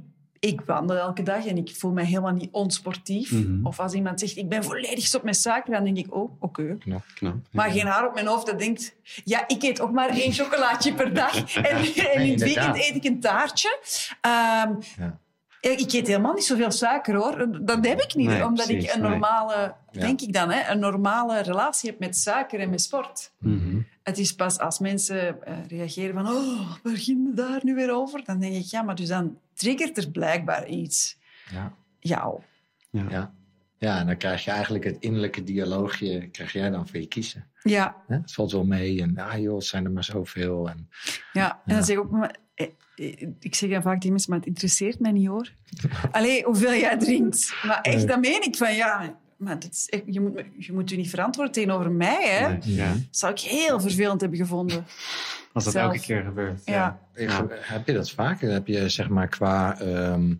ik wandel elke dag en ik voel me helemaal niet onsportief. Mhm. Of als iemand zegt, ik ben volledig stop met suiker, dan denk ik, oh, oké. Knap. Knap. Maar geen haar op mijn hoofd dat denkt, ja, ik eet ook maar één chocolaatje per dag. En, en in het weekend eet ik een taartje. Ehm, Ja. Ik eet helemaal niet zoveel suiker hoor. Dat heb ik niet, Nee, omdat precies, ik een nee. normale, Ja. denk ik dan, hè, een normale relatie heb met suiker en met sport. Mhm. Het is pas als mensen eh, reageren van, oh, waar ging het daar nu weer over? Dan denk ik, ja, maar dus dan triggert er blijkbaar iets. Ja. Jou. Ja. Ja. ja, en dan krijg je eigenlijk het innerlijke dialoogje, krijg jij dan voor je kiezen. Ja, Hè? Het valt wel mee en ah joh, het zijn er maar zoveel. En, ja. En Ja. dan zeg ik ook, maar, eh, eh, ik zeg dan vaak tegen mensen, maar het interesseert mij niet hoor. Allee, hoeveel jij drinkt. Maar echt, Nee. dan meen ik van, ja, maar dat is, echt- je, moet, je moet u niet verantwoorden tegenover mij. Hè? Nee, ja. Dat zou ik heel vervelend hebben gevonden. Als dat Zelf. elke keer gebeurt. Ja. Heb je dat vaak? Heb je zeg maar qua ehm,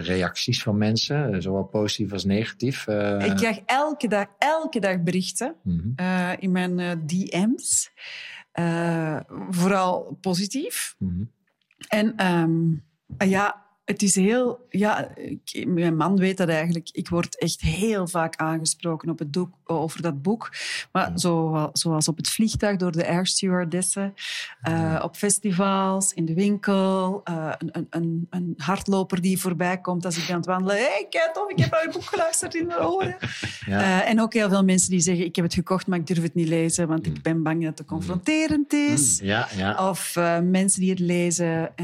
reacties van mensen, eh, zowel positief als negatief? eh, Ik krijg elke dag, elke dag berichten mhm. eh, in mijn eh, DM's. Eh, vooral positief. Mhm. En ehm, ja, het is heel... Ja, ik- mijn man weet dat eigenlijk. Ik word echt heel vaak aangesproken op het doek, over dat boek. Maar zo, zoals op het vliegtuig door de air stewardessen. eh, op festivals, in de winkel. eh, een, een, een, een hardloper die voorbij komt als ik aan het wandelen. Hé, hey, kijk tof, ik heb naar je boek geluisterd in mijn oren. Ja. Eh, en ook heel veel mensen die zeggen, ik heb het gekocht, maar ik durf het niet lezen, want ik ben bang dat het te confronterend is. ja, ja. Of mensen die het lezen.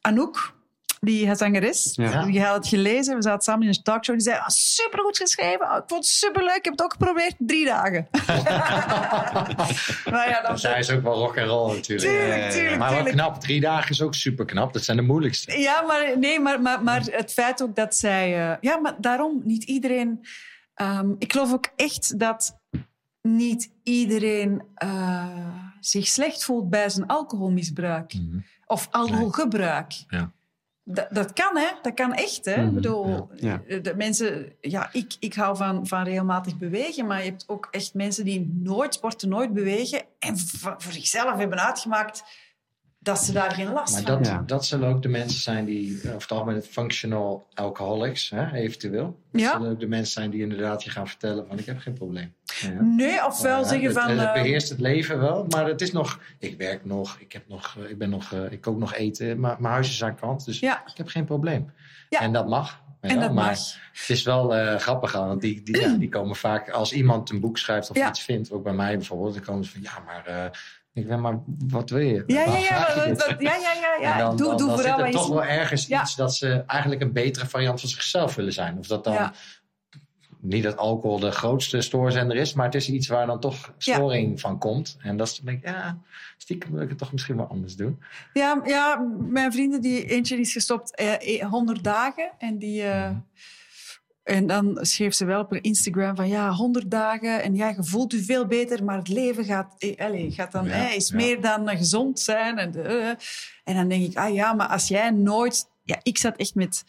Anouk, die zangeres, Ja. die had het gelezen. We zaten samen in een talkshow. Die zei, ah, supergoed geschreven. Oh, ik vond het superleuk. Ik heb het ook geprobeerd. Drie dagen. maar ja, dan... Zij is ook wel rock and roll natuurlijk. Tuurlijk, tuurlijk, maar wel knap. Drie dagen is ook super knap. Dat zijn de moeilijkste. Ja, maar, nee, maar, maar, maar het feit ook dat zij... eh, ja, maar daarom, niet iedereen... ehm, ik geloof ook echt dat niet iedereen eh, zich slecht voelt bij zijn alcoholmisbruik. Mhm. Of alcoholgebruik. Ja. Dat, dat kan, hè? Dat kan echt, hè? Ik Mhm, bedoel, ja. de mensen... Ja, ik, ik hou van, van regelmatig bewegen, maar je hebt ook echt mensen die nooit sporten, nooit bewegen en voor zichzelf hebben uitgemaakt dat ze daar geen last Maar van dat, Ja. dat zullen ook de mensen zijn die, over het algemeen, functional alcoholics, hè, eventueel. Dat Ja. zullen ook de mensen zijn die inderdaad je gaan vertellen van ik heb geen probleem. Ja. Nee, ofwel Ja, zeggen het, van... Het eh, beheerst het leven wel, maar het is nog. Ik werk nog, ik, heb nog, eh, ik, ben nog, eh, ik kook nog eten, maar mijn huis is aan kant, dus Ja. ik heb geen probleem. Ja. En dat mag. en dat maar mag. het is wel eh, grappig, want die, die, ja, die komen vaak, als iemand een boek schrijft of Ja. iets vindt, ook bij mij bijvoorbeeld, dan komen ze van ja, maar. eh, ik ben maar wat wil je? Ja, ja, ja, ja, ja, ja, dan, doe dan, doe dan vooral zit er wat toch wel ergens Ja. iets dat ze eigenlijk een betere variant van zichzelf willen zijn. Of dat dan Ja. niet dat alcohol de grootste stoorzender is, maar het is iets waar dan toch storing van komt. En dat is dan denk ik, ja, stiekem wil ik het toch misschien wel anders doen. Ja, ja, mijn vrienden, die, eentje is gestopt eh, eh, 100 dagen. En, die, eh, en dan schreef ze wel op haar Instagram van ja, 100 dagen. En ja, je voelt je veel beter, maar het leven gaat, eh, allez, gaat dan, Ja, eh, is ja. meer dan eh, gezond zijn. En, eh, en dan denk ik, ah ja, maar als jij nooit... Ja, ik zat echt met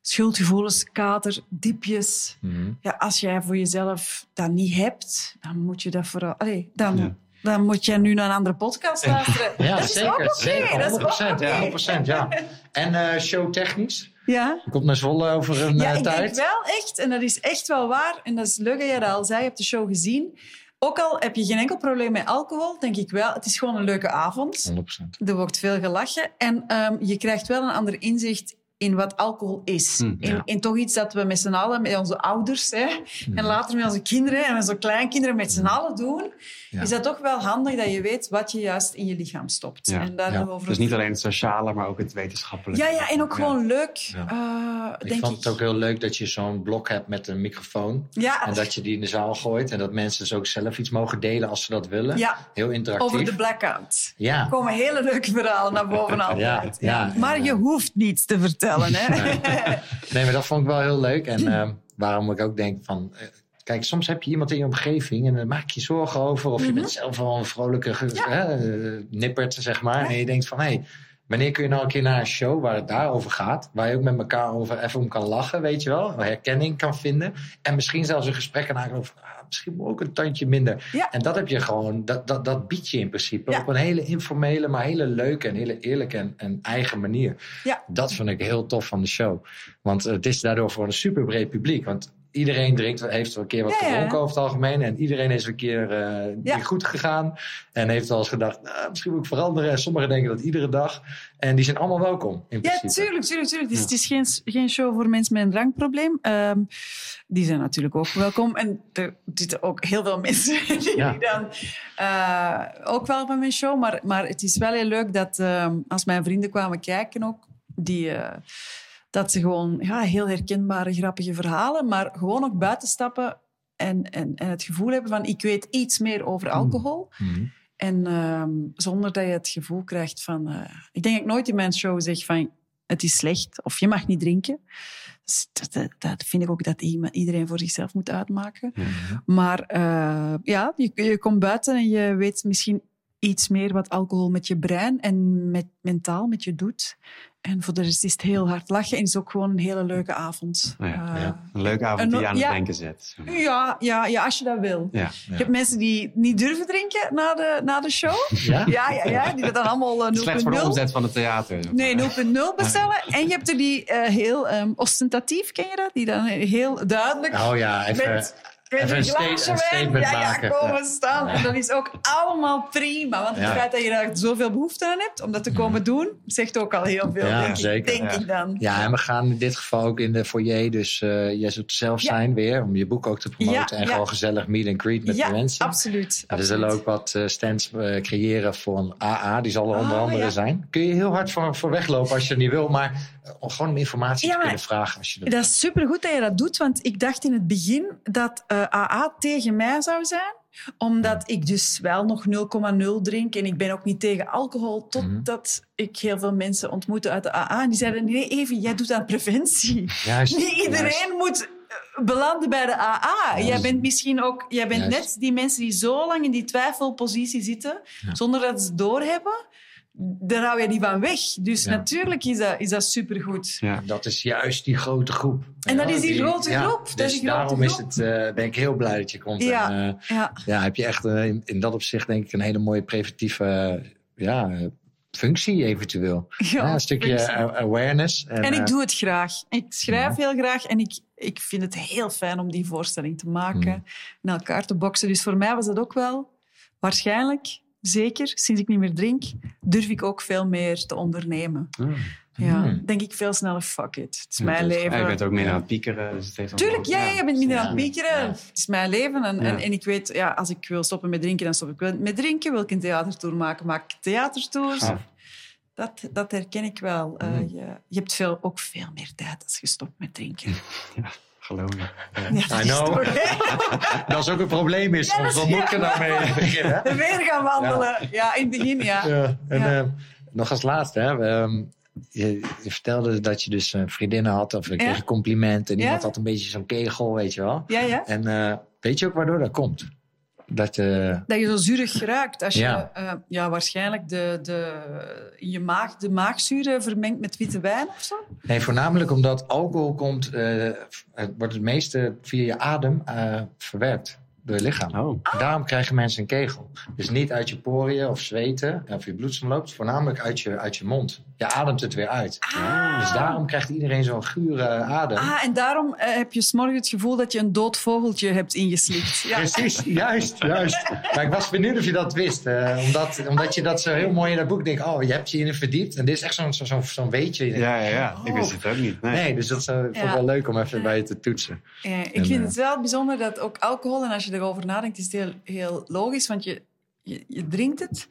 schuldgevoelens, kater, diepjes. Ja, als jij voor jezelf dat niet hebt, dan moet je dat vooral... Allez, dan, Ja. dan moet je nu naar een andere podcast luisteren. Ja, dat is zeker. ook oké, zeker dat is ook 100%, ja, oké. 100%, ja. En eh showtechnisch? Ja. Je komt naar Zwolle over een Ja, eh, ik denk tijd. wel echt, en dat is echt wel waar, en dat is leuk dat jij dat al zei, je hebt de show gezien. Ook al heb je geen enkel probleem met alcohol, denk ik wel, het is gewoon een leuke avond. 100%. Er wordt veel gelachen en ehm, je krijgt wel een ander inzicht in wat alcohol is. Hm, in, ja. in toch iets dat we met z'n allen, met onze ouders, hè, en later met onze kinderen en met onze kleinkinderen met z'n allen doen, Ja. is dat toch wel handig dat je weet wat je juist in je lichaam stopt. Ja. En daarover... Dus niet alleen het sociale, maar ook het wetenschappelijke. Ja, ja, en ook Ja. gewoon leuk, Ja. eh, Ik denk vond ik. het ook heel leuk dat je zo'n blok hebt met een microfoon. Ja, En dat je die in de zaal gooit. En dat mensen dus ook zelf iets mogen delen als ze dat willen. ja, Heel interactief. over de blackout. Ja. Er komen hele leuke verhalen naar boven altijd. Ja, ja. Maar je hoeft niets te vertellen. Hè? Nee, maar dat vond ik wel heel leuk. En ehm, waarom ik ook denk van... eh, Kijk, soms heb je iemand in je omgeving en dan maak je je zorgen over. Of je bent zelf wel een vrolijke. Ja. hè, eh, nippert, zeg maar. En je denkt van, hé, hey, wanneer kun je nou een keer naar een show waar het daarover gaat? Waar je ook met elkaar over even om kan lachen, weet je wel? Waar herkenning kan vinden. En misschien zelfs een gesprek kan aangaan over... ah, misschien ook een tandje minder. Ja. En dat heb je gewoon, dat, dat, dat bied je in principe. Ja. Op een hele informele, maar hele leuke en hele eerlijke en, en eigen manier. Ja. Dat vond ik heel tof van de show. Want het is daardoor voor een super breed publiek. Want iedereen drinkt, heeft wel een keer wat Ja, gedronken over het algemeen. En iedereen is een keer eh, Ja. niet goed gegaan. En heeft wel eens gedacht, nou, misschien moet ik veranderen. En sommigen denken dat iedere dag. En die zijn allemaal welkom in Ja, principe. tuurlijk, tuurlijk, tuurlijk. Dus het is geen, geen show voor mensen met een drankprobleem. Ehm, die zijn natuurlijk ook welkom. En er zitten ook heel veel mensen die dan eh, ook wel bij mijn show. Maar, maar het is wel heel leuk dat ehm, als mijn vrienden kwamen kijken ook, die, eh, dat ze gewoon ja, heel herkenbare, grappige verhalen, maar gewoon ook buiten stappen en, en, en het gevoel hebben van ik weet iets meer over alcohol. Mhm. En ehm, zonder dat je het gevoel krijgt van... eh, ik denk dat ik nooit in mijn show zeg van... het is slecht of je mag niet drinken. Dus dat, dat, vind ik ook dat iedereen voor zichzelf moet uitmaken. Maar eh, ja, je, je komt buiten en je weet misschien iets meer wat alcohol met je brein en met, mentaal met je doet. En voor de rest is het heel hard lachen en is ook gewoon een hele leuke avond. Ja, Eh, ja. Een leuke avond die je aan het denken zet. ja, ja, ja, als je dat wil. Ja. Je hebt mensen die niet durven drinken na de, na de show. Ja? Ja, ja, ja. Die dat dan allemaal eh, 0.0. Slecht voor de omzet van het theater. Nee, 0.0 bestellen. En je hebt er die eh, heel ehm, ostentatief, ken je dat? Die dan heel duidelijk Oh ja, even... met even een statement ja, ja, maken. komen staan. En dat is ook allemaal prima. Want het Ja. feit dat je daar zoveel behoefte aan hebt om dat te komen doen, zegt ook al heel veel, Ja, denk, ik, zeker. denk Ja. ik dan. Ja, en we gaan in dit geval ook in de foyer. Dus eh jij zult zelf Ja. zijn weer. Om je boek ook te promoten. Ja, en ja. gewoon gezellig meet and greet met ja, de mensen. absoluut. We zullen ook wat eh, stands eh, creëren voor een AA. Die zal er onder Oh, andere ja. zijn. Kun je heel hard voor, voor weglopen als je niet wil. Maar om gewoon om informatie Ja, te kunnen vragen. Als je dat... Dat is supergoed dat je dat doet, want ik dacht in het begin dat eh, AA tegen mij zou zijn omdat ik dus wel nog 0,0 drink en ik ben ook niet tegen alcohol. Totdat ik heel veel mensen ontmoette uit de AA. En die zeiden, nee even, jij doet aan preventie. Juist, Niet iedereen juist. moet eh, belanden bij de AA. Jij bent misschien ook... Jij bent net die mensen die zo lang in die twijfelpositie zitten, zonder dat ze het doorhebben. Daar hou je die van weg. Dus Ja. natuurlijk is dat, is dat supergoed. Ja. Dat is juist die grote groep. En dat Ja, is die grote ja, groep. Dat Dus is die grote daarom groep. is het, eh, ben ik heel blij dat je komt. Ja. En, eh, Ja. ja, heb je echt eh, in, in dat opzicht denk ik een hele mooie preventieve ja, functie eventueel. Ja, een stukje functie. awareness. En, En ik doe het graag. Ik schrijf heel graag en ik, ik vind het heel fijn om die voorstelling te maken en elkaar te boksen. Dus voor mij was dat ook wel waarschijnlijk, zeker sinds ik niet meer drink, durf ik ook veel meer te ondernemen. Hmm. Ja, Hmm. denk ik veel sneller, fuck it. Het is Ja, mijn leven. Ja, je bent ook meer aan het piekeren. Dus het Tuurlijk, ja, ja, je bent minder aan het piekeren. Ja. Het is mijn leven. En, en, Ja. en ik weet, ja, als ik wil stoppen met drinken, dan stop ik wel met drinken. Wil ik een theatertour maken, maak ik theatertours. Gaaf. Dat, dat herken ik wel. Eh, Mm. je, je hebt veel, ook veel meer tijd als je stopt met drinken. Geloof Ja. I know. dat is ook een probleem is. Want dan moet ik er nou mee beginnen. Weer gaan wandelen. Ja. in het begin, ja. Ja, en eh, nog als laatste, hè, ehm, je, je vertelde dat je dus een vriendin had, of je kreeg een compliment, en iemand had een beetje zo'n kegel, weet je wel. Ja, ja. En eh, weet je ook waardoor dat komt? Dat, eh, Dat je zo zuurig ruikt. Als je Ja. ja. ja, waarschijnlijk de, de, in je maag de maagzuren vermengt met witte wijn of zo. nee, voornamelijk omdat alcohol komt, eh, het wordt het meeste via je adem eh, verwerkt door je lichaam. Oh. Daarom krijgen mensen een kegel. Dus niet uit je poriën of zweten of je bloedsomloop, voornamelijk uit je, uit je mond. Je ademt het weer uit. Dus daarom krijgt iedereen zo'n gure adem. Ah, en daarom eh, heb je s'morgen het gevoel dat je een dood vogeltje hebt ingeslikt. Ja. Precies, juist, juist. Maar ik was benieuwd of je dat wist. eh, omdat, omdat je dat zo heel mooi in dat boek denkt. Oh, je hebt je in verdiept. En dit is echt zo'n zo, weetje. Ja, ja, ja. Ik wist het ook niet. Nee. Nee, dus dat is, eh, vond ik Ja. wel leuk om even bij je te toetsen. Eh, ik En, vind eh, het wel bijzonder dat ook alcohol, en als je erover nadenkt, is het heel, heel logisch, want je, je, je drinkt het.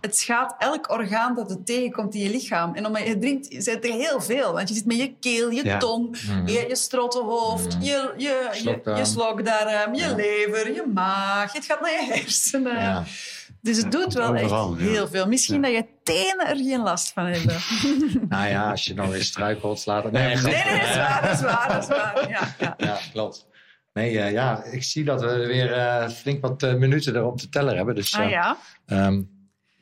Het schaadt elk orgaan dat het tegenkomt in je lichaam. En omdat je drinkt, zit er heel veel. Want je zit met je keel, je Ja. tong, Mm. je, je strottenhoofd, Mm. je, je, je, Slokdarm. je slokdarm, je Ja. lever, je maag. Het gaat naar je hersenen. Ja. Dus het doet wel overal, echt heel veel. Misschien dat je tenen er geen last van hebben. Nou ja, als je nou weer struikelt, slaat het Nee, Nee, dat is waar, dat is waar. Dat is waar. Ja, klopt. Nee, eh, ja, ik zie dat we weer eh, flink wat eh, minuten erop te tellen hebben. Dus Ah ja. ehm,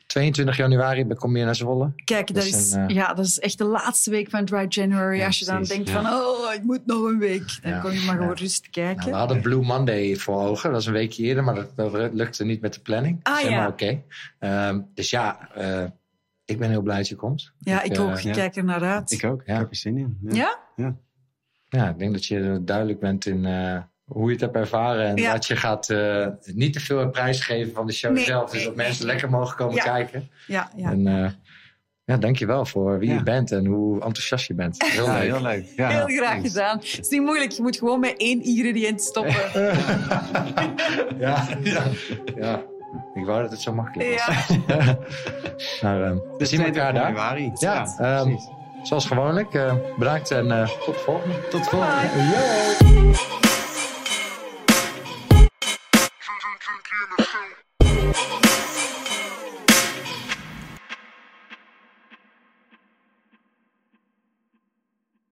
22 januari kom je naar Zwolle. Kijk, dat Dat is, een, eh, ja, dat is echt de laatste week van Dry January. Ja, Als je dan precies, denkt ja. van, oh, ik moet nog een week. Dan Ja, kom je maar ja. gewoon rustig kijken. Nou, we hadden Blue Monday voor ogen. Dat is een weekje eerder, maar dat, dat lukte niet met de planning. Ah, Dat is helemaal ja. oké. Ehm, dus ja, eh, ik ben heel blij dat je komt. ja, ik eh, ook. Ik ja. kijk er naar uit. Ik ook. Ja. Ik heb er zin in. ja? Ja, ik denk dat je duidelijk bent in eh, hoe je het hebt ervaren. En Ja. dat je gaat eh, niet te veel prijs geven van de show Nee. zelf. Dus dat mensen lekker mogen komen Ja. kijken. Ja, ja. En uh, ja, dankjewel voor wie Ja. je bent en hoe enthousiast je bent. Heel Ja, leuk. heel leuk. Ja, Heel graag thanks. gedaan. Het is niet moeilijk. Je moet gewoon met één ingrediënt stoppen. Ja, ja, ja. Ik wou dat het zo makkelijk was. Ja. Maar, ehm, Dus zien we elkaar daar. januari. Ja, ehm, precies. Zoals gewoonlijk, eh, bedankt en eh, tot de volgende. Tot volgende. Bye. Yo!